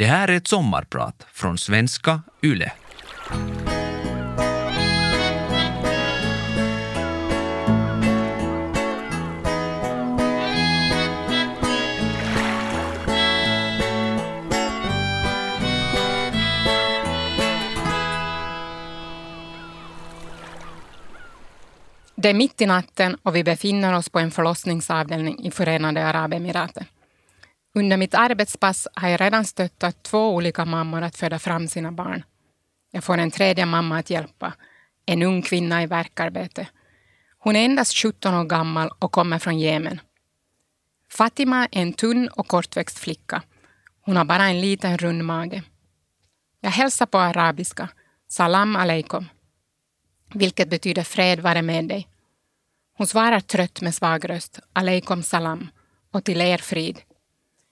Det här är ett sommarprat från svenska YLE. Det är mitt i natten och vi befinner oss på en förlossningsavdelning i Förenade Arabemiraten. Under mitt arbetspass har jag redan stöttat två olika mammor att föda fram sina barn. Jag får en tredje mamma att hjälpa, en ung kvinna i verkarbete. Hon är endast 17 år gammal och kommer från Jemen. Fatima är en tunn och kortväxt flicka. Hon har bara en liten rund mage. Jag hälsar på arabiska, salam aleikum, vilket betyder fred vare med dig. Hon svarar trött med svag röst, aleikum salam, och till er frid.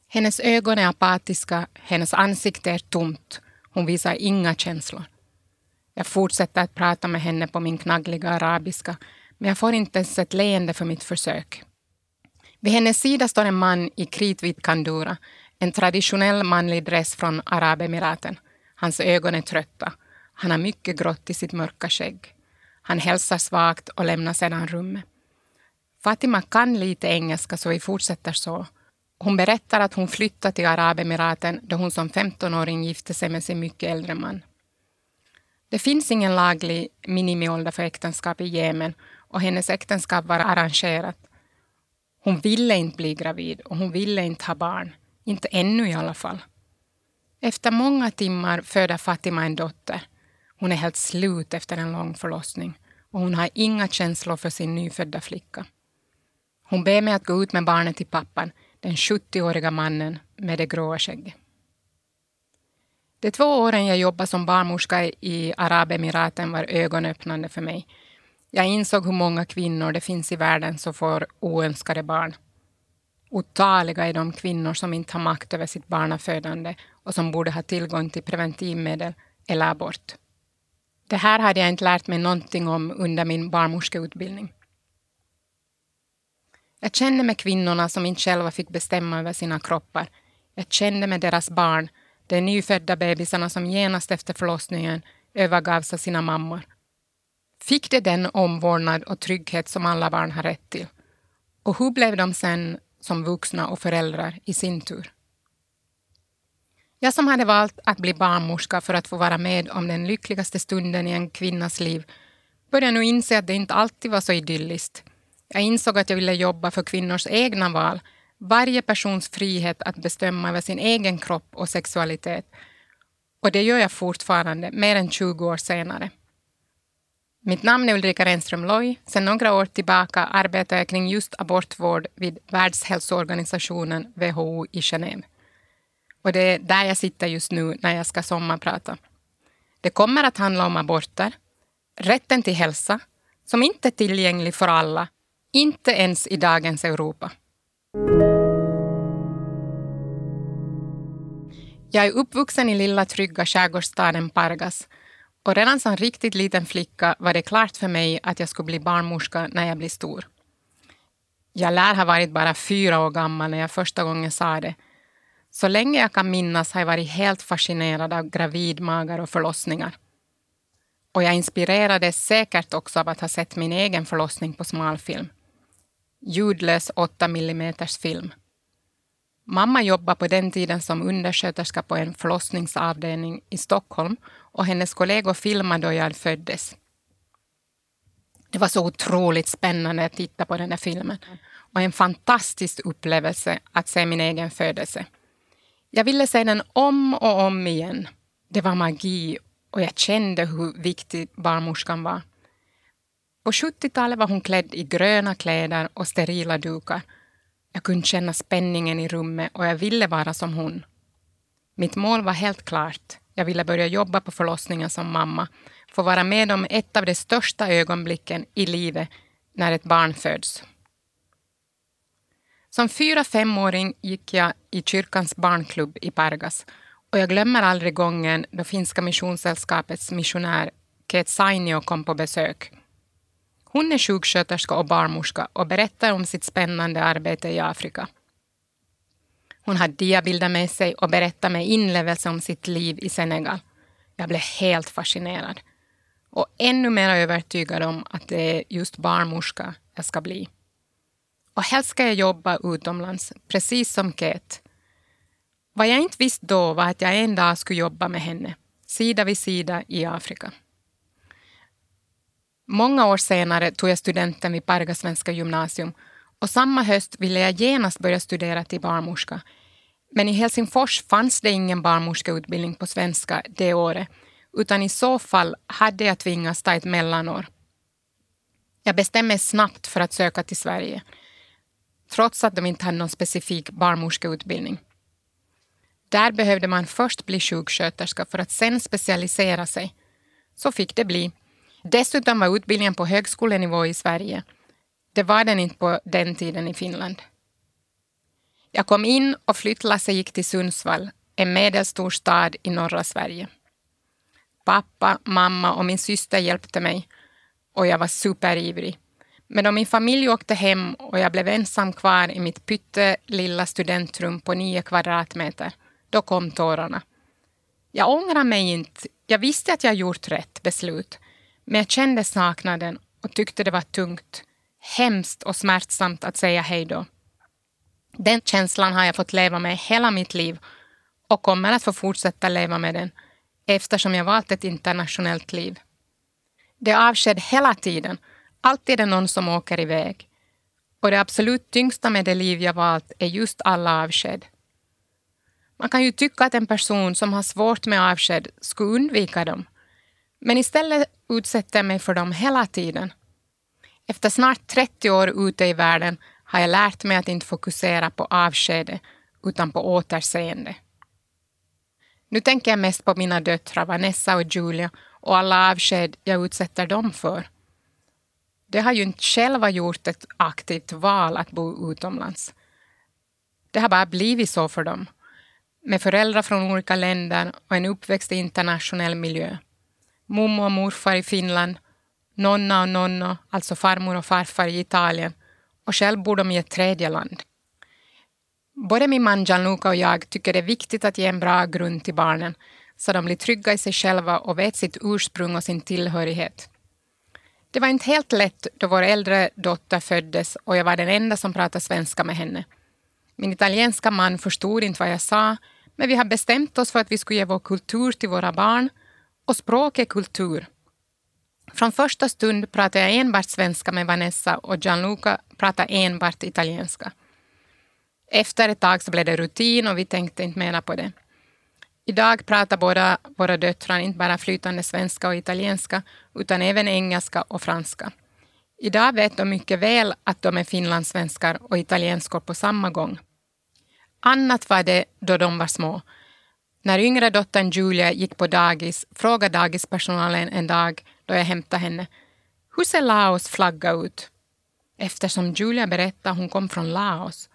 Hennes ögon är apatiska, hennes ansikte är tomt. Hon visar inga känslor. Jag fortsätter att prata med henne på min knaggliga arabiska, men jag får inte ens ett leende för mitt försök. Vid hennes sida står en man i kritvit kandura, en traditionell manlig dress från Arabemiraten. Hans ögon är trötta. Han har mycket grått i sitt mörka skägg. Han hälsar svagt och lämnar sedan rummet. Fatima kan lite engelska så vi fortsätter så. Hon berättar att hon flyttade till Arabemiraten då hon som 15-åring gifte sig med sin mycket äldre man. Det finns ingen laglig minimiålder för äktenskap i Jemen och hennes äktenskap var arrangerat. Hon ville inte bli gravid och hon ville inte ha barn. Inte ännu i alla fall. Efter många timmar föder Fatima en dotter. Hon är helt slut efter en lång förlossning och hon har inga känslor för sin nyfödda flicka. Hon ber mig att gå ut med barnet till pappan den 70-åriga mannen med det gråa skägget. De två åren jag jobbade som barnmorska i Arabemiraten var ögonöppnande för mig. Jag insåg hur många kvinnor det finns i världen som får oönskade barn. Otaliga är de kvinnor som inte har makt över sitt barnafödande och som borde ha tillgång till preventivmedel eller abort. Det här hade jag inte lärt mig någonting om under min barnmorskeutbildning. Jag kände med kvinnorna som inte själva fick bestämma över sina kroppar. Jag kände med deras barn, de nyfödda bebisarna som genast efter förlossningen övergavs av sina mammor. Fick de den omvårdnad och trygghet som alla barn har rätt till? Och hur blev de sen som vuxna och föräldrar i sin tur? Jag som hade valt att bli barnmorska för att få vara med om den lyckligaste stunden i en kvinnas liv började nu inse att det inte alltid var så idylliskt. Jag insåg att jag ville jobba för kvinnors egna val, varje persons frihet att bestämma över sin egen kropp och sexualitet. Och det gör jag fortfarande, mer än 20 år senare. Mitt namn är Ulrika Renström Loy. Sedan några år tillbaka arbetar jag kring just abortvård vid Världshälsoorganisationen WHO i Genève. Och det är där jag sitter just nu när jag ska sommarprata. Det kommer att handla om aborter, rätten till hälsa, som inte är tillgänglig för alla inte ens i dagens Europa. Jag är uppvuxen i lilla trygga skärgårdsstaden Pargas och redan som riktigt liten flicka var det klart för mig att jag skulle bli barnmorska när jag blir stor. Jag lär ha varit bara fyra år gammal när jag första gången sa det. Så länge jag kan minnas har jag varit helt fascinerad av gravidmagar och förlossningar. Och jag inspirerades säkert också av att ha sett min egen förlossning på smalfilm ljudlös 8 mm film. Mamma jobbade på den tiden som undersköterska på en förlossningsavdelning i Stockholm och hennes kollegor filmade då jag föddes. Det var så otroligt spännande att titta på den där filmen och en fantastisk upplevelse att se min egen födelse. Jag ville se den om och om igen. Det var magi och jag kände hur viktig barnmorskan var. På 70-talet var hon klädd i gröna kläder och sterila dukar. Jag kunde känna spänningen i rummet och jag ville vara som hon. Mitt mål var helt klart. Jag ville börja jobba på förlossningen som mamma, få vara med om ett av de största ögonblicken i livet när ett barn föds. Som fyra-femåring gick jag i kyrkans barnklubb i Pargas och jag glömmer aldrig gången då Finska missionssällskapets missionär Ket Sainio kom på besök. Hon är sjuksköterska och barnmorska och berättar om sitt spännande arbete i Afrika. Hon har diabilder med sig och berättar med inlevelse om sitt liv i Senegal. Jag blev helt fascinerad och ännu mer övertygad om att det är just barnmorska jag ska bli. Och helst ska jag jobba utomlands, precis som Kate. Vad jag inte visste då var att jag en dag skulle jobba med henne, sida vid sida i Afrika. Många år senare tog jag studenten vid Parga svenska gymnasium och samma höst ville jag genast börja studera till barnmorska. Men i Helsingfors fanns det ingen barnmorskeutbildning på svenska det året utan i så fall hade jag tvingats ta ett mellanår. Jag bestämde mig snabbt för att söka till Sverige trots att de inte hade någon specifik barnmorskeutbildning. Där behövde man först bli sjuksköterska för att sen specialisera sig. Så fick det bli. Dessutom var utbildningen på högskolenivå i Sverige. Det var den inte på den tiden i Finland. Jag kom in och flyttlasset gick till Sundsvall, en medelstor stad i norra Sverige. Pappa, mamma och min syster hjälpte mig och jag var superivrig. Men då min familj åkte hem och jag blev ensam kvar i mitt pyttelilla studentrum på nio kvadratmeter, då kom tårarna. Jag ångrar mig inte. Jag visste att jag gjort rätt beslut. Men jag kände saknaden och tyckte det var tungt, hemskt och smärtsamt att säga hej då. Den känslan har jag fått leva med hela mitt liv och kommer att få fortsätta leva med den eftersom jag valt ett internationellt liv. Det är avsked hela tiden. Alltid är det någon som åker iväg. Och det absolut tyngsta med det liv jag valt är just alla avsked. Man kan ju tycka att en person som har svårt med avsked skulle undvika dem. Men istället utsätter jag mig för dem hela tiden. Efter snart 30 år ute i världen har jag lärt mig att inte fokusera på avskede utan på återseende. Nu tänker jag mest på mina döttrar Vanessa och Julia och alla avsked jag utsätter dem för. De har ju inte själva gjort ett aktivt val att bo utomlands. Det har bara blivit så för dem. Med föräldrar från olika länder och en uppväxt i internationell miljö. Mommo och morfar i Finland, nonna och nonno, alltså farmor och farfar i Italien och själv bor de i ett tredje land. Både min man Gianluca och jag tycker det är viktigt att ge en bra grund till barnen så de blir trygga i sig själva och vet sitt ursprung och sin tillhörighet. Det var inte helt lätt då vår äldre dotter föddes och jag var den enda som pratade svenska med henne. Min italienska man förstod inte vad jag sa men vi har bestämt oss för att vi skulle ge vår kultur till våra barn och språk är kultur. Från första stund pratade jag enbart svenska med Vanessa och Gianluca pratade enbart italienska. Efter ett tag så blev det rutin och vi tänkte inte mera på det. Idag pratar båda våra döttrar inte bara flytande svenska och italienska utan även engelska och franska. Idag vet de mycket väl att de är finlandssvenskar och italienskor på samma gång. Annat var det då de var små. När yngre dottern Julia gick på dagis frågade dagispersonalen en dag då jag hämtade henne hur ser Laos flagga ut? Eftersom Julia berättade att hon kom från Laos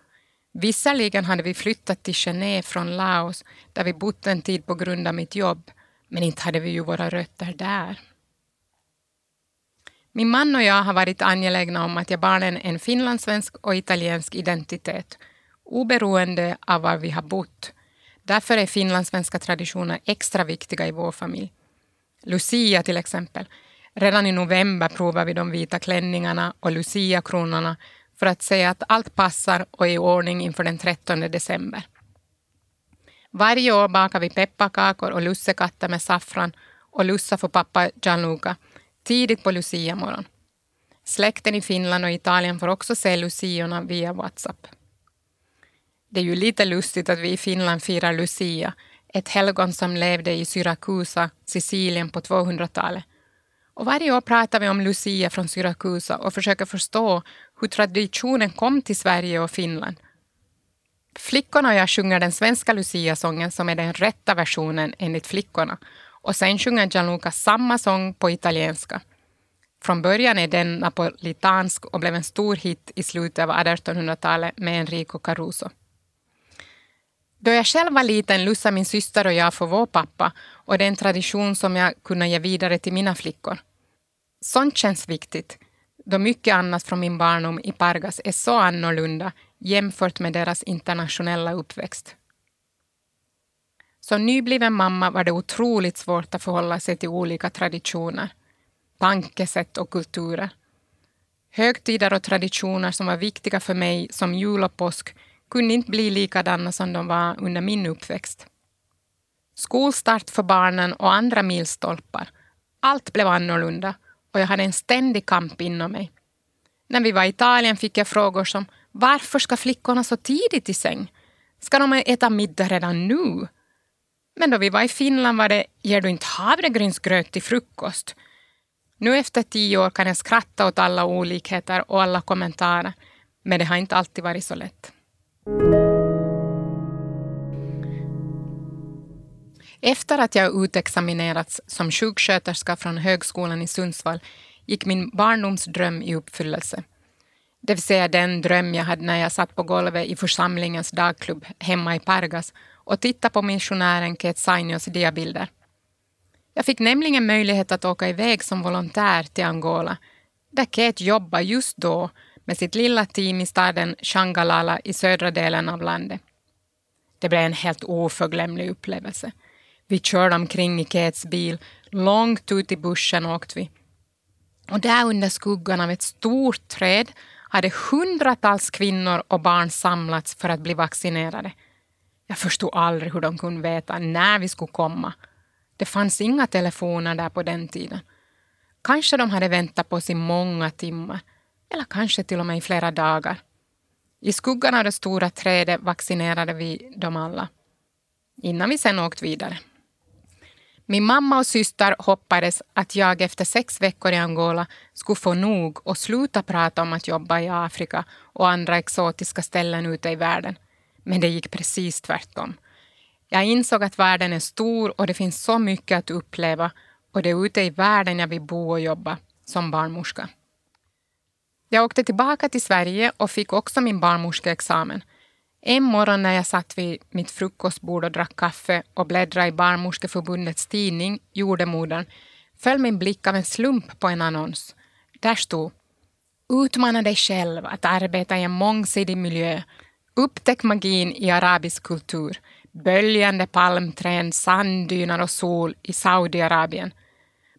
Visserligen hade vi flyttat till Genève från Laos där vi bott en tid på grund av mitt jobb, men inte hade vi ju våra rötter där. Min man och jag har varit angelägna om att ge barnen en finlandssvensk och italiensk identitet, oberoende av var vi har bott. Därför är finlandssvenska traditioner extra viktiga i vår familj. Lucia till exempel. Redan i november provar vi de vita klänningarna och Lucia-kronorna för att se att allt passar och är i ordning inför den 13 december. Varje år bakar vi pepparkakor och lussekatter med saffran och lussa för pappa Gianluca tidigt på Lucia-morgon. Släkten i Finland och Italien får också se luciorna via Whatsapp. Det är ju lite lustigt att vi i Finland firar Lucia, ett helgon som levde i Syrakusa, Sicilien på 200-talet. Och varje år pratar vi om Lucia från Syrakusa och försöker förstå hur traditionen kom till Sverige och Finland. Flickorna och jag sjunger den svenska Lucia-sången som är den rätta versionen enligt flickorna och sen sjunger Gianluca samma sång på italienska. Från början är den napolitansk och blev en stor hit i slutet av 1800-talet med Enrico Caruso. Då jag själv var liten lussade min syster och jag för vår pappa och det är en tradition som jag kunde ge vidare till mina flickor. Sånt känns viktigt då mycket annat från min barndom i Pargas är så annorlunda jämfört med deras internationella uppväxt. Som nybliven mamma var det otroligt svårt att förhålla sig till olika traditioner, tankesätt och kulturer. Högtider och traditioner som var viktiga för mig, som jul och påsk, kunde inte bli likadana som de var under min uppväxt. Skolstart för barnen och andra milstolpar. Allt blev annorlunda och jag hade en ständig kamp inom mig. När vi var i Italien fick jag frågor som varför ska flickorna så tidigt i säng? Ska de äta middag redan nu? Men då vi var i Finland var det ger du inte havregrynsgröt till frukost? Nu efter tio år kan jag skratta åt alla olikheter och alla kommentarer, men det har inte alltid varit så lätt. Efter att jag utexaminerats som sjuksköterska från Högskolan i Sundsvall gick min barndomsdröm i uppfyllelse. Det vill säga den dröm jag hade när jag satt på golvet i församlingens dagklubb hemma i Pargas och tittade på missionären Ket Sainios diabilder. Jag fick nämligen möjlighet att åka iväg som volontär till Angola där Ket jobbade just då med sitt lilla team i staden Shangalala i södra delen av landet. Det blev en helt oförglömlig upplevelse. Vi körde omkring i Kets bil, långt ut i bussen åkte vi. Och där under skuggan av ett stort träd hade hundratals kvinnor och barn samlats för att bli vaccinerade. Jag förstod aldrig hur de kunde veta när vi skulle komma det fanns inga telefoner där på den tiden. Kanske de hade väntat på oss i många timmar, eller kanske till och med i flera dagar. I skuggan av det stora trädet vaccinerade vi dem alla, innan vi sen åkt vidare. Min mamma och syster hoppades att jag efter sex veckor i Angola skulle få nog och sluta prata om att jobba i Afrika och andra exotiska ställen ute i världen. Men det gick precis tvärtom. Jag insåg att världen är stor och det finns så mycket att uppleva och det är ute i världen jag vill bo och jobba som barnmorska. Jag åkte tillbaka till Sverige och fick också min barnmorskeexamen. En morgon när jag satt vid mitt frukostbord och drack kaffe och bläddrade i Barnmorskeförbundets tidning Jordemodern föll min blick av en slump på en annons. Där stod Utmana dig själv att arbeta i en mångsidig miljö. Upptäck magin i arabisk kultur böljande palmträd, sanddyner och sol i Saudiarabien.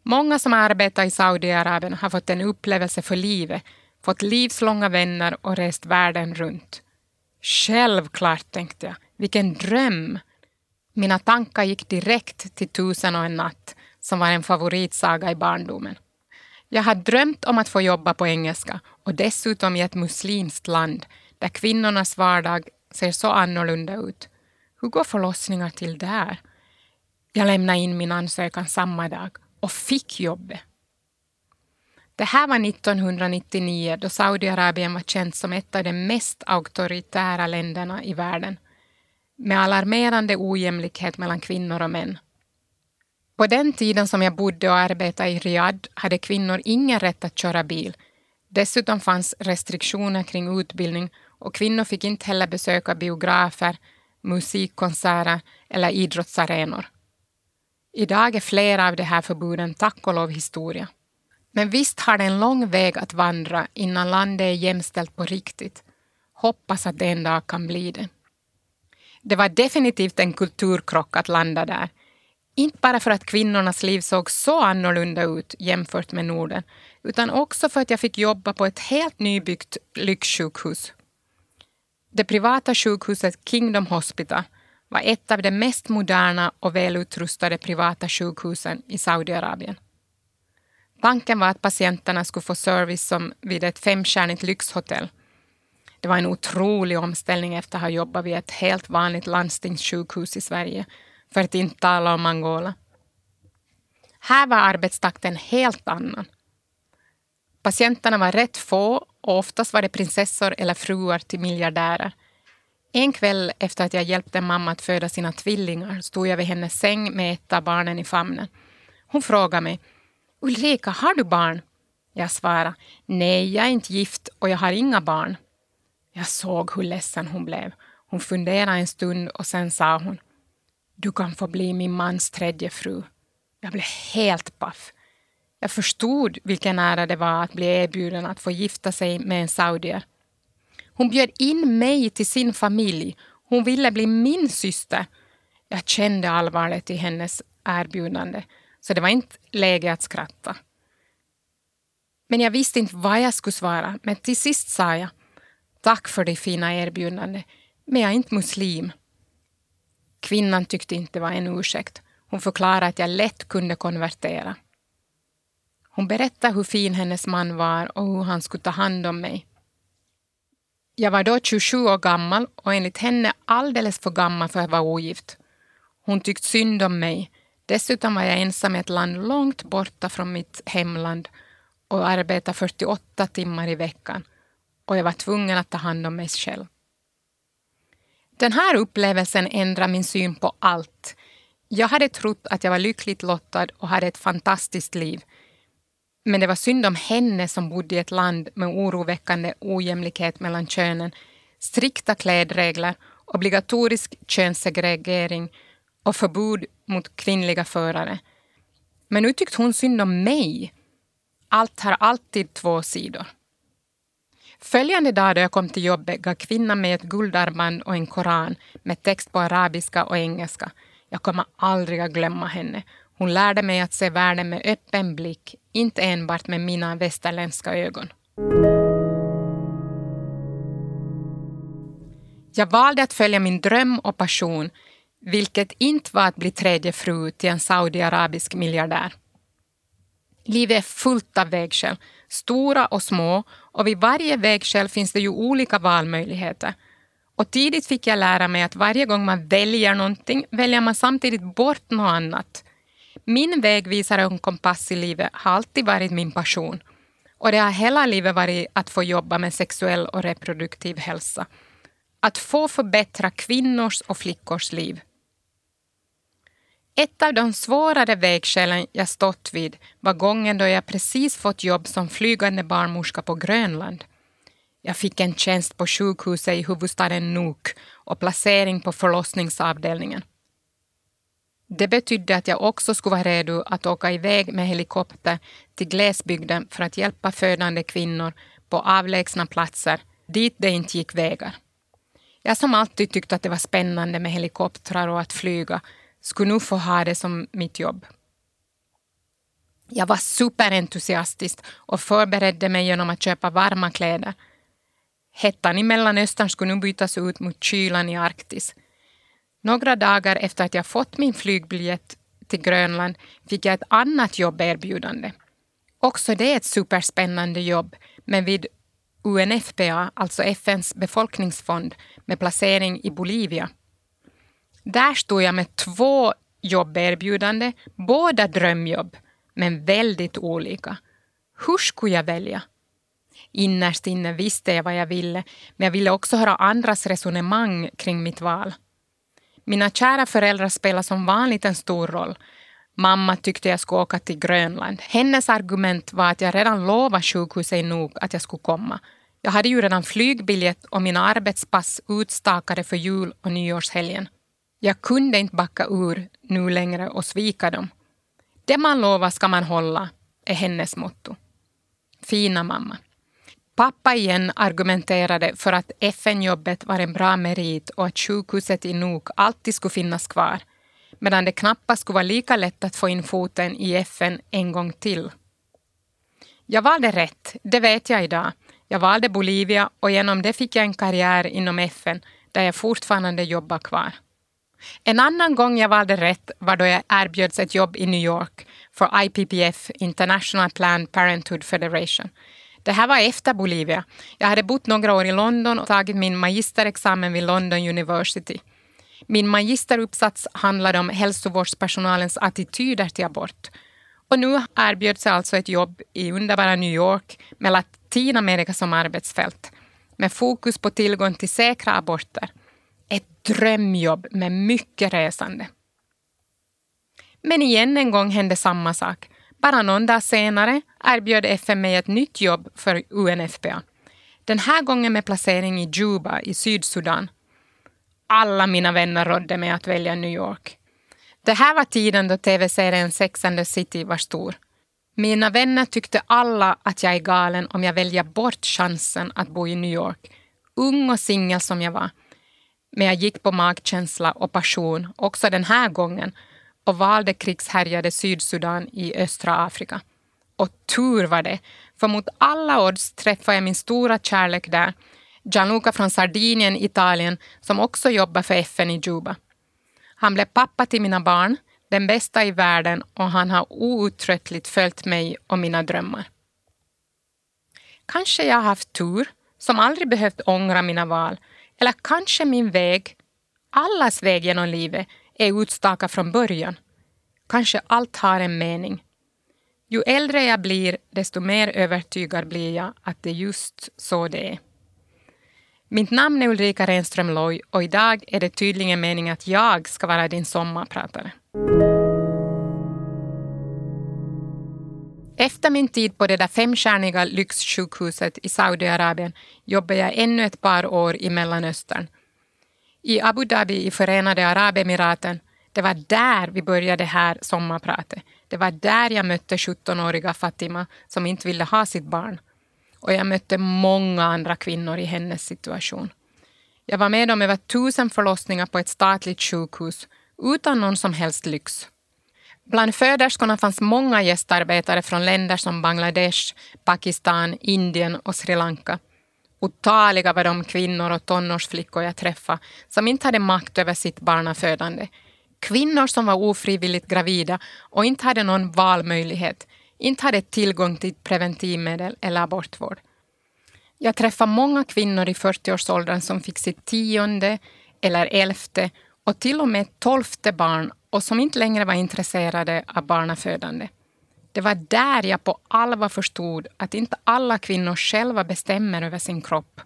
Många som arbetar i Saudiarabien har fått en upplevelse för livet, fått livslånga vänner och rest världen runt. Självklart, tänkte jag. Vilken dröm! Mina tankar gick direkt till Tusen och en natt, som var en favoritsaga i barndomen. Jag hade drömt om att få jobba på engelska och dessutom i ett muslimskt land där kvinnornas vardag ser så annorlunda ut. Hur går förlossningar till där? Jag lämnade in min ansökan samma dag och fick jobbet. Det här var 1999 då Saudiarabien var känt som ett av de mest auktoritära länderna i världen med alarmerande ojämlikhet mellan kvinnor och män. På den tiden som jag bodde och arbetade i Riyadh hade kvinnor ingen rätt att köra bil. Dessutom fanns restriktioner kring utbildning och kvinnor fick inte heller besöka biografer, musikkonserter eller idrottsarenor. Idag är flera av de här förbuden tack och lov historia. Men visst har det en lång väg att vandra innan landet är jämställt på riktigt. Hoppas att det en dag kan bli det. Det var definitivt en kulturkrock att landa där. Inte bara för att kvinnornas liv såg så annorlunda ut jämfört med Norden, utan också för att jag fick jobba på ett helt nybyggt lyxsjukhus det privata sjukhuset Kingdom Hospital var ett av de mest moderna och välutrustade privata sjukhusen i Saudiarabien. Tanken var att patienterna skulle få service som vid ett femstjärnigt lyxhotell. Det var en otrolig omställning efter att ha jobbat vid ett helt vanligt landstingssjukhus i Sverige, för att inte tala om Angola. Här var arbetstakten helt annan. Patienterna var rätt få och oftast var det prinsessor eller fruar till miljardärer. En kväll efter att jag hjälpte mamma att föda sina tvillingar stod jag vid hennes säng med ett av barnen i famnen. Hon frågade mig Ulrika, har du barn? Jag svarade nej, jag är inte gift och jag har inga barn. Jag såg hur ledsen hon blev. Hon funderade en stund och sen sa hon Du kan få bli min mans tredje fru. Jag blev helt paff. Jag förstod vilken ära det var att bli erbjuden att få gifta sig med en saudier. Hon bjöd in mig till sin familj. Hon ville bli min syster. Jag kände allvaret i hennes erbjudande, så det var inte läge att skratta. Men jag visste inte vad jag skulle svara, men till sist sa jag Tack för det fina erbjudandet, men jag är inte muslim. Kvinnan tyckte inte det var en ursäkt. Hon förklarade att jag lätt kunde konvertera. Hon berättade hur fin hennes man var och hur han skulle ta hand om mig. Jag var då 27 år gammal och enligt henne alldeles för gammal för att vara ogift. Hon tyckte synd om mig. Dessutom var jag ensam i ett land långt borta från mitt hemland och arbetade 48 timmar i veckan och jag var tvungen att ta hand om mig själv. Den här upplevelsen ändrade min syn på allt. Jag hade trott att jag var lyckligt lottad och hade ett fantastiskt liv. Men det var synd om henne som bodde i ett land med oroväckande ojämlikhet mellan könen, strikta klädregler, obligatorisk könssegregering och förbud mot kvinnliga förare. Men nu tyckte hon synd om mig. Allt har alltid två sidor. Följande dag då jag kom till jobbet gav kvinnan mig ett guldarmband och en koran med text på arabiska och engelska. Jag kommer aldrig att glömma henne. Hon lärde mig att se världen med öppen blick, inte enbart med mina västerländska ögon. Jag valde att följa min dröm och passion, vilket inte var att bli tredje fru till en saudiarabisk miljardär. Livet är fullt av vägskäl, stora och små, och vid varje vägskäl finns det ju olika valmöjligheter. Och tidigt fick jag lära mig att varje gång man väljer någonting väljer man samtidigt bort något annat. Min vägvisare och kompass i livet har alltid varit min passion. Och det har hela livet varit att få jobba med sexuell och reproduktiv hälsa. Att få förbättra kvinnors och flickors liv. Ett av de svårare vägskälen jag stått vid var gången då jag precis fått jobb som flygande barnmorska på Grönland. Jag fick en tjänst på sjukhuset i huvudstaden Nuuk och placering på förlossningsavdelningen. Det betydde att jag också skulle vara redo att åka iväg med helikopter till glesbygden för att hjälpa födande kvinnor på avlägsna platser dit det inte gick vägar. Jag som alltid tyckt att det var spännande med helikoptrar och att flyga skulle nu få ha det som mitt jobb. Jag var superentusiastisk och förberedde mig genom att köpa varma kläder. Hettan i Mellanöstern skulle nu bytas ut mot kylan i Arktis. Några dagar efter att jag fått min flygbiljett till Grönland fick jag ett annat jobberbjudande. Också det är ett superspännande jobb, men vid UNFPA, alltså FNs befolkningsfond, med placering i Bolivia. Där stod jag med två jobberbjudanden, båda drömjobb, men väldigt olika. Hur skulle jag välja? Innerst inne visste jag vad jag ville, men jag ville också höra andras resonemang kring mitt val. Mina kära föräldrar spelade som vanligt en stor roll. Mamma tyckte jag skulle åka till Grönland. Hennes argument var att jag redan lovat sjukhuset nog att jag skulle komma. Jag hade ju redan flygbiljett och mina arbetspass utstakade för jul och nyårshelgen. Jag kunde inte backa ur nu längre och svika dem. Det man lovar ska man hålla, är hennes motto. Fina mamma. Pappa igen argumenterade för att FN-jobbet var en bra merit och att sjukhuset i Nuuk alltid skulle finnas kvar, medan det knappast skulle vara lika lätt att få in foten i FN en gång till. Jag valde rätt, det vet jag idag. Jag valde Bolivia och genom det fick jag en karriär inom FN där jag fortfarande jobbar kvar. En annan gång jag valde rätt var då jag erbjöds ett jobb i New York för IPPF, International Planned Parenthood Federation. Det här var efter Bolivia. Jag hade bott några år i London och tagit min magisterexamen vid London University. Min magisteruppsats handlade om hälsovårdspersonalens attityder till abort. Och nu erbjöds jag alltså ett jobb i underbara New York med Latinamerika som arbetsfält med fokus på tillgång till säkra aborter ett drömjobb med mycket resande. Men igen en gång hände samma sak. Bara någon dag senare erbjöd FN mig ett nytt jobb för UNFPA. Den här gången med placering i Juba i Sydsudan. Alla mina vänner rådde mig att välja New York. Det här var tiden då tv-serien Sex and the City var stor. Mina vänner tyckte alla att jag är galen om jag väljer bort chansen att bo i New York ung och singel som jag var. Men jag gick på magkänsla och passion också den här gången och valde krigshärjade Sydsudan i östra Afrika. Och tur var det, för mot alla odds träffade jag min stora kärlek där, Gianluca från Sardinien, Italien, som också jobbar för FN i Juba. Han blev pappa till mina barn, den bästa i världen och han har outtröttligt följt mig och mina drömmar. Kanske jag har haft tur, som aldrig behövt ångra mina val, eller kanske min väg, allas väg genom livet, är utstakad från början. Kanske allt har en mening. Ju äldre jag blir, desto mer övertygad blir jag att det är just så det är. Mitt namn är Ulrika Renström Loy och idag är det tydligen meningen att jag ska vara din sommarpratare. Efter min tid på det där femstjärniga lyxsjukhuset i Saudiarabien jobbade jag ännu ett par år i Mellanöstern. I Abu Dhabi i Förenade Arabemiraten, det var där vi började här sommarpratet. Det var där jag mötte 17-åriga Fatima som inte ville ha sitt barn. Och jag mötte många andra kvinnor i hennes situation. Jag var med om över tusen förlossningar på ett statligt sjukhus utan någon som helst lyx. Bland föderskorna fanns många gästarbetare från länder som Bangladesh, Pakistan, Indien och Sri Lanka. Otaliga var de kvinnor och tonårsflickor jag träffade som inte hade makt över sitt barnafödande. Kvinnor som var ofrivilligt gravida och inte hade någon valmöjlighet, inte hade tillgång till preventivmedel eller abortvård. Jag träffade många kvinnor i 40-årsåldern som fick sitt tionde eller elfte och till och med tolfte barn och som inte längre var intresserade av barnafödande. Det var där jag på allvar förstod att inte alla kvinnor själva bestämmer över sin kropp.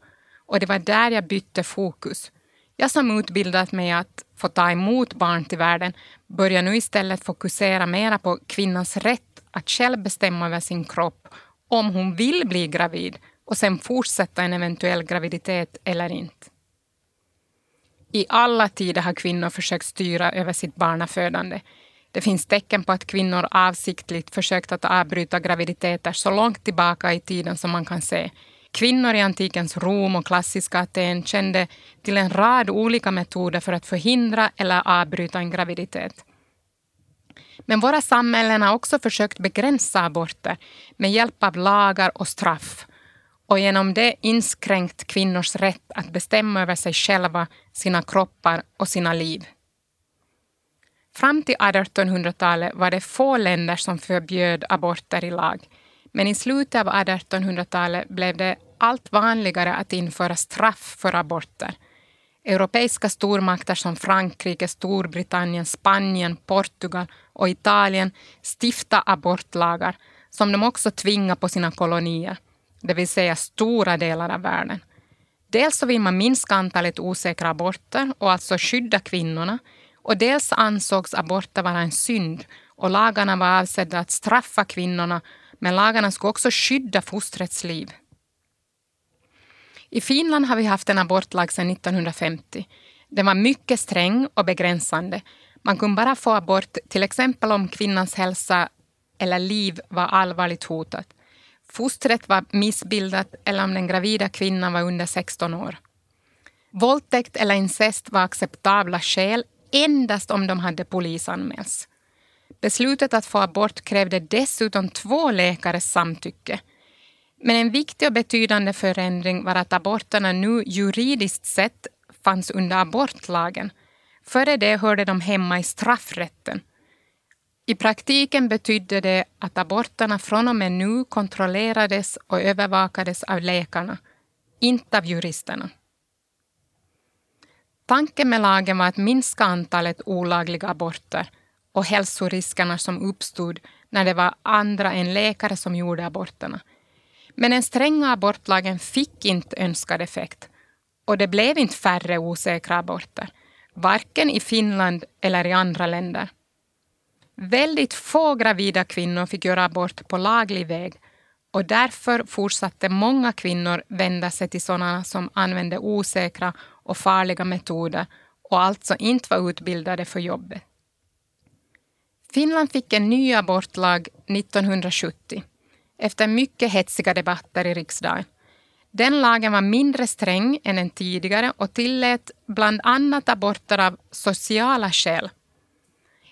Och det var där jag bytte fokus. Jag som utbildat mig att få ta emot barn till världen börjar nu istället fokusera mera på kvinnans rätt att själv bestämma över sin kropp om hon vill bli gravid och sen fortsätta en eventuell graviditet eller inte. I alla tider har kvinnor försökt styra över sitt barnafödande. Det finns tecken på att kvinnor avsiktligt försökt att avbryta graviditeter så långt tillbaka i tiden som man kan se. Kvinnor i antikens Rom och klassiska Aten kände till en rad olika metoder för att förhindra eller avbryta en graviditet. Men våra samhällen har också försökt begränsa aborter med hjälp av lagar och straff och genom det inskränkt kvinnors rätt att bestämma över sig själva, sina kroppar och sina liv. Fram till 1800-talet var det få länder som förbjöd aborter i lag. Men i slutet av 1800-talet blev det allt vanligare att införa straff för aborter. Europeiska stormakter som Frankrike, Storbritannien, Spanien, Portugal och Italien stiftade abortlagar som de också tvingade på sina kolonier det vill säga stora delar av världen. Dels så vill man minska antalet osäkra aborter och alltså skydda kvinnorna och dels ansågs aborter vara en synd och lagarna var avsedda att straffa kvinnorna men lagarna skulle också skydda fostrets liv. I Finland har vi haft en abortlag sedan 1950. Den var mycket sträng och begränsande. Man kunde bara få abort till exempel om kvinnans hälsa eller liv var allvarligt hotat fostret var missbildat eller om den gravida kvinnan var under 16 år. Våldtäkt eller incest var acceptabla skäl endast om de hade polisanmälts. Beslutet att få abort krävde dessutom två läkares samtycke. Men en viktig och betydande förändring var att aborterna nu juridiskt sett fanns under abortlagen. Före det hörde de hemma i straffrätten i praktiken betydde det att aborterna från och med nu kontrollerades och övervakades av läkarna, inte av juristerna. Tanken med lagen var att minska antalet olagliga aborter och hälsoriskerna som uppstod när det var andra än läkare som gjorde aborterna. Men den stränga abortlagen fick inte önskad effekt och det blev inte färre osäkra aborter, varken i Finland eller i andra länder. Väldigt få gravida kvinnor fick göra abort på laglig väg och därför fortsatte många kvinnor vända sig till sådana som använde osäkra och farliga metoder och alltså inte var utbildade för jobbet. Finland fick en ny abortlag 1970 efter mycket hetsiga debatter i riksdagen. Den lagen var mindre sträng än den tidigare och tillät bland annat aborter av sociala skäl.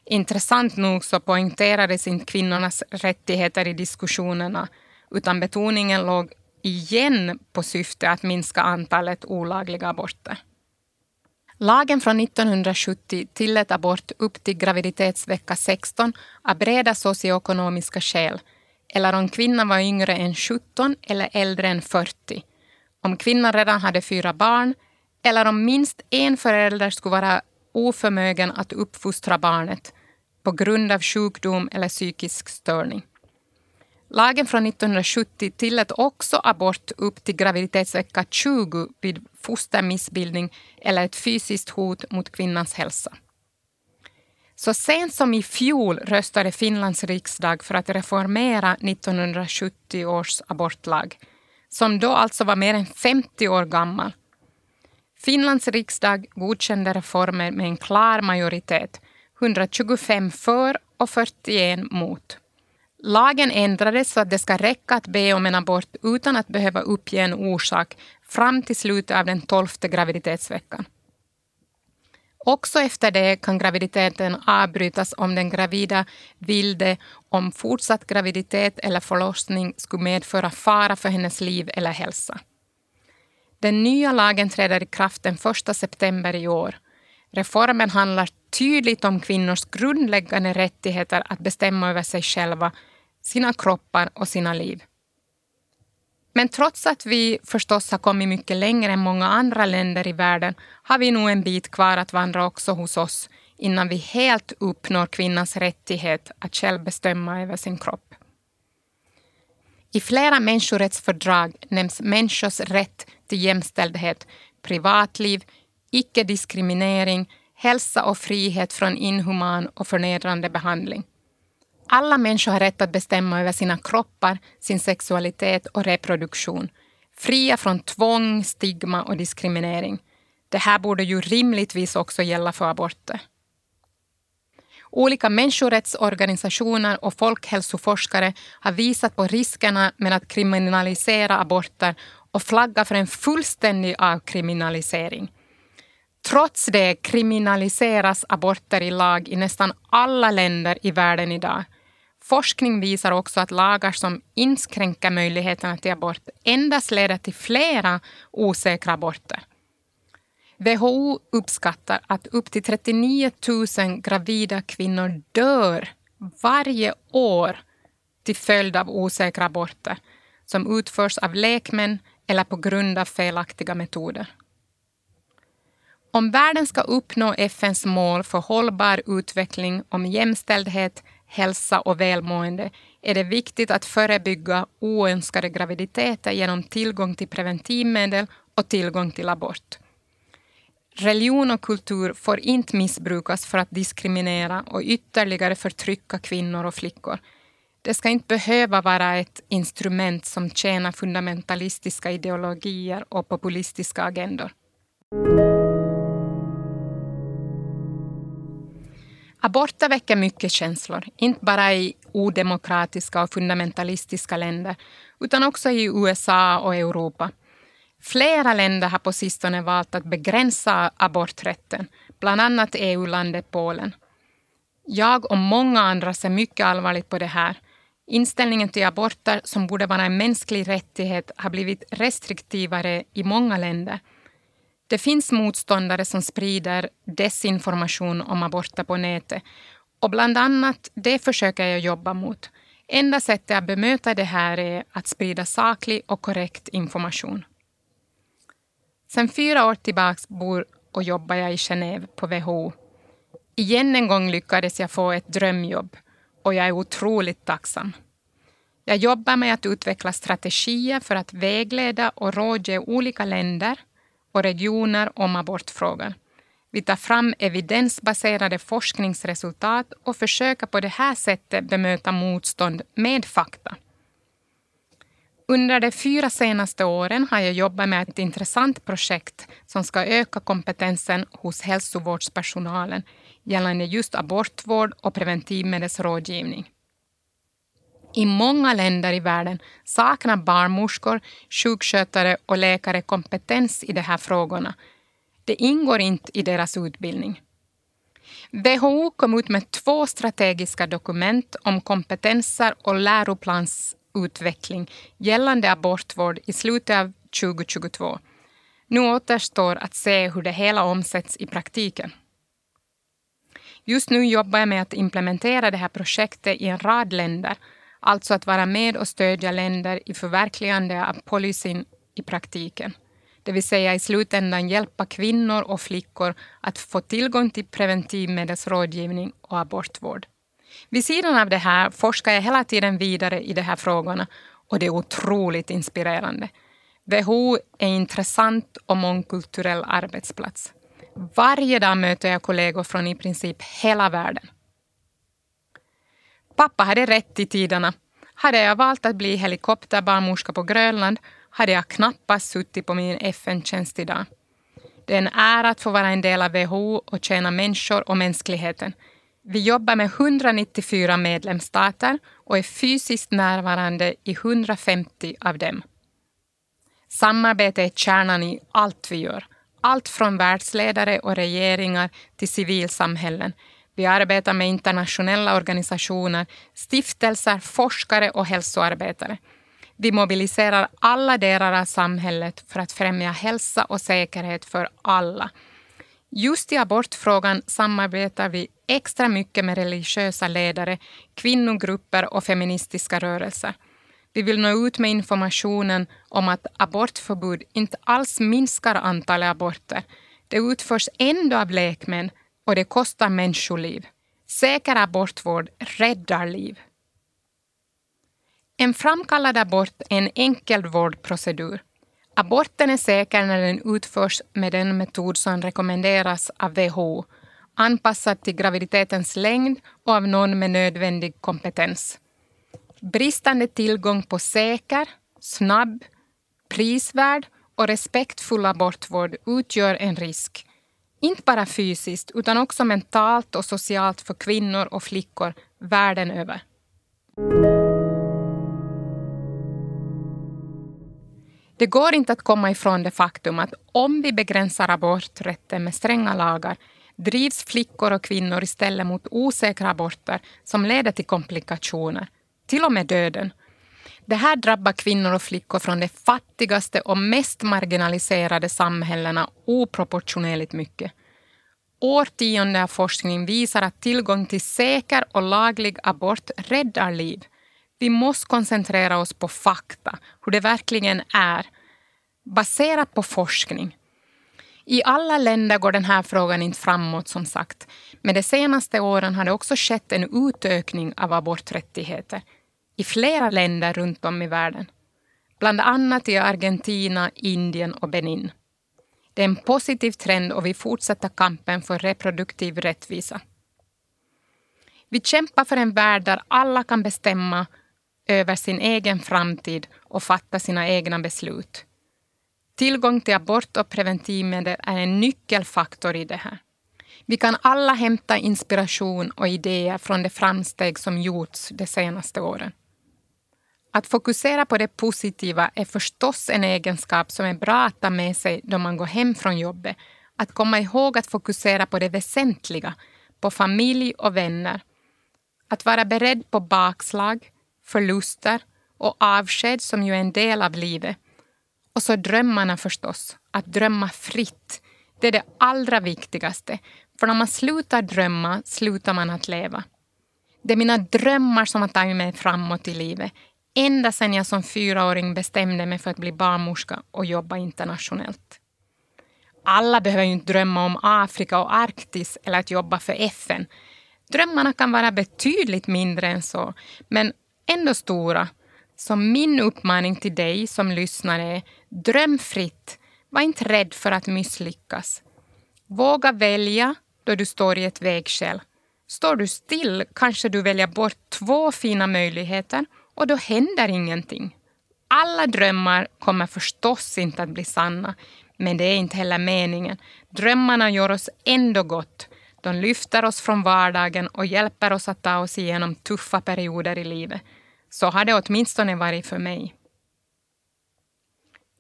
Intressant nog så poängterades inte kvinnornas rättigheter i diskussionerna utan betoningen låg igen på syfte att minska antalet olagliga aborter. Lagen från 1970 tillät abort upp till graviditetsvecka 16 av breda socioekonomiska skäl eller om kvinnan var yngre än 17 eller äldre än 40, om kvinnan redan hade fyra barn eller om minst en förälder skulle vara oförmögen att uppfostra barnet på grund av sjukdom eller psykisk störning. Lagen från 1970 tillät också abort upp till graviditetsvecka 20 vid fostermissbildning eller ett fysiskt hot mot kvinnans hälsa. Så sent som i fjol röstade Finlands riksdag för att reformera 1970 års abortlag, som då alltså var mer än 50 år gammal. Finlands riksdag godkände reformen med en klar majoritet, 125 för och 41 mot. Lagen ändrades så att det ska räcka att be om en abort utan att behöva uppge en orsak fram till slutet av den tolfte graviditetsveckan. Också efter det kan graviditeten avbrytas om den gravida vill det om fortsatt graviditet eller förlossning skulle medföra fara för hennes liv eller hälsa. Den nya lagen träder i kraft den 1 september i år. Reformen handlar tydligt om kvinnors grundläggande rättigheter att bestämma över sig själva, sina kroppar och sina liv. Men trots att vi förstås har kommit mycket längre än många andra länder i världen har vi nog en bit kvar att vandra också hos oss innan vi helt uppnår kvinnans rättighet att själv bestämma över sin kropp. I flera människorättsfördrag nämns människors rätt till jämställdhet, privatliv, icke-diskriminering, hälsa och frihet från inhuman och förnedrande behandling. Alla människor har rätt att bestämma över sina kroppar, sin sexualitet och reproduktion. Fria från tvång, stigma och diskriminering. Det här borde ju rimligtvis också gälla för aborter. Olika människorättsorganisationer och folkhälsoforskare har visat på riskerna med att kriminalisera aborter och flagga för en fullständig avkriminalisering. Trots det kriminaliseras aborter i lag i nästan alla länder i världen idag. Forskning visar också att lagar som inskränker möjligheterna till abort endast leder till flera osäkra aborter. WHO uppskattar att upp till 39 000 gravida kvinnor dör varje år till följd av osäkra aborter som utförs av lekmän eller på grund av felaktiga metoder. Om världen ska uppnå FNs mål för hållbar utveckling om jämställdhet, hälsa och välmående är det viktigt att förebygga oönskade graviditeter genom tillgång till preventivmedel och tillgång till abort. Religion och kultur får inte missbrukas för att diskriminera och ytterligare förtrycka kvinnor och flickor. Det ska inte behöva vara ett instrument som tjänar fundamentalistiska ideologier och populistiska agendor. Aborter väcker mycket känslor, inte bara i odemokratiska och fundamentalistiska länder utan också i USA och Europa. Flera länder har på sistone valt att begränsa aborträtten, bland annat EU-landet Polen. Jag och många andra ser mycket allvarligt på det här. Inställningen till aborter, som borde vara en mänsklig rättighet, har blivit restriktivare i många länder. Det finns motståndare som sprider desinformation om aborter på nätet och bland annat det försöker jag jobba mot. Enda sättet att bemöta det här är att sprida saklig och korrekt information. Sen fyra år tillbaka bor och jobbar jag i Genève på WHO. Igen en gång lyckades jag få ett drömjobb och jag är otroligt tacksam. Jag jobbar med att utveckla strategier för att vägleda och rådge olika länder och regioner om abortfrågor. Vi tar fram evidensbaserade forskningsresultat och försöker på det här sättet bemöta motstånd med fakta. Under de fyra senaste åren har jag jobbat med ett intressant projekt som ska öka kompetensen hos hälsovårdspersonalen gällande just abortvård och preventivmedelsrådgivning. I många länder i världen saknar barnmorskor, sjukskötare och läkare kompetens i de här frågorna. Det ingår inte i deras utbildning. WHO kom ut med två strategiska dokument om kompetenser och läroplansutveckling gällande abortvård i slutet av 2022. Nu återstår att se hur det hela omsätts i praktiken. Just nu jobbar jag med att implementera det här projektet i en rad länder, alltså att vara med och stödja länder i förverkligande av policyn i praktiken. Det vill säga i slutändan hjälpa kvinnor och flickor att få tillgång till preventivmedelsrådgivning och abortvård. Vid sidan av det här forskar jag hela tiden vidare i de här frågorna och det är otroligt inspirerande. WHO är en intressant och mångkulturell arbetsplats. Varje dag möter jag kollegor från i princip hela världen. Pappa hade rätt i tiderna. Hade jag valt att bli helikopterbarnmorska på Grönland hade jag knappast suttit på min FN-tjänst idag. Det är en ära att få vara en del av WHO och tjäna människor och mänskligheten. Vi jobbar med 194 medlemsstater och är fysiskt närvarande i 150 av dem. Samarbete är kärnan i allt vi gör. Allt från världsledare och regeringar till civilsamhällen. Vi arbetar med internationella organisationer, stiftelser, forskare och hälsoarbetare. Vi mobiliserar alla delar av samhället för att främja hälsa och säkerhet för alla. Just i abortfrågan samarbetar vi extra mycket med religiösa ledare, kvinnogrupper och feministiska rörelser. Vi vill nå ut med informationen om att abortförbud inte alls minskar antalet aborter. Det utförs ändå av lekmän och det kostar människoliv. Säker abortvård räddar liv. En framkallad abort är en enkel vårdprocedur. Aborten är säker när den utförs med den metod som rekommenderas av WHO, anpassad till graviditetens längd och av någon med nödvändig kompetens. Bristande tillgång på säker, snabb, prisvärd och respektfull abortvård utgör en risk. Inte bara fysiskt utan också mentalt och socialt för kvinnor och flickor världen över. Det går inte att komma ifrån det faktum att om vi begränsar aborträtten med stränga lagar drivs flickor och kvinnor istället mot osäkra aborter som leder till komplikationer, till och med döden. Det här drabbar kvinnor och flickor från de fattigaste och mest marginaliserade samhällena oproportionerligt mycket. Årtionden av forskning visar att tillgång till säker och laglig abort räddar liv. Vi måste koncentrera oss på fakta, hur det verkligen är, baserat på forskning. I alla länder går den här frågan inte framåt som sagt, men de senaste åren har det också skett en utökning av aborträttigheter i flera länder runt om i världen. Bland annat i Argentina, Indien och Benin. Det är en positiv trend och vi fortsätter kampen för reproduktiv rättvisa. Vi kämpar för en värld där alla kan bestämma över sin egen framtid och fatta sina egna beslut. Tillgång till abort och preventivmedel är en nyckelfaktor i det här. Vi kan alla hämta inspiration och idéer från de framsteg som gjorts de senaste åren. Att fokusera på det positiva är förstås en egenskap som är bra att ta med sig då man går hem från jobbet. Att komma ihåg att fokusera på det väsentliga, på familj och vänner. Att vara beredd på bakslag, förluster och avsked som ju är en del av livet. Och så drömmarna förstås. Att drömma fritt. Det är det allra viktigaste. För när man slutar drömma slutar man att leva. Det är mina drömmar som har tagit mig framåt i livet. Ända sedan jag som fyraåring bestämde mig för att bli barnmorska och jobba internationellt. Alla behöver ju inte drömma om Afrika och Arktis eller att jobba för FN. Drömmarna kan vara betydligt mindre än så, men ändå stora. Så min uppmaning till dig som lyssnar är dröm fritt. Var inte rädd för att misslyckas. Våga välja då du står i ett vägskäl. Står du still kanske du väljer bort två fina möjligheter och då händer ingenting. Alla drömmar kommer förstås inte att bli sanna, men det är inte heller meningen. Drömmarna gör oss ändå gott. De lyfter oss från vardagen och hjälper oss att ta oss igenom tuffa perioder i livet. Så har det åtminstone varit för mig.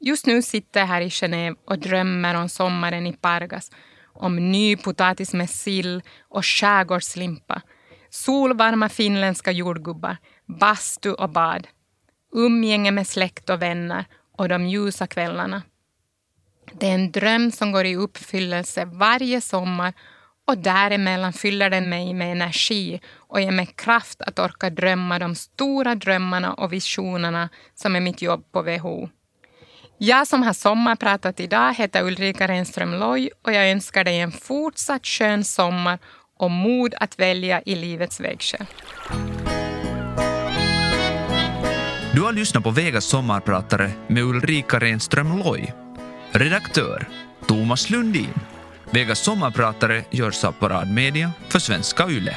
Just nu sitter jag här i Genève och drömmer om sommaren i Pargas, om ny potatis med sill och skärgårdslimpa, solvarma finländska jordgubbar, bastu och bad, umgänge med släkt och vänner och de ljusa kvällarna. Det är en dröm som går i uppfyllelse varje sommar och däremellan fyller den mig med energi och ger mig kraft att orka drömma de stora drömmarna och visionerna som är mitt jobb på WHO. Jag som har sommarpratat idag heter Ulrika Renström Loy och jag önskar dig en fortsatt skön sommar och mod att välja i livets vägskäl. Du har lyssnat på Vegas sommarpratare med Ulrika Renström Loy. Redaktör Thomas Lundin. Vegas sommarpratare görs av Parad Media för svenska YLE.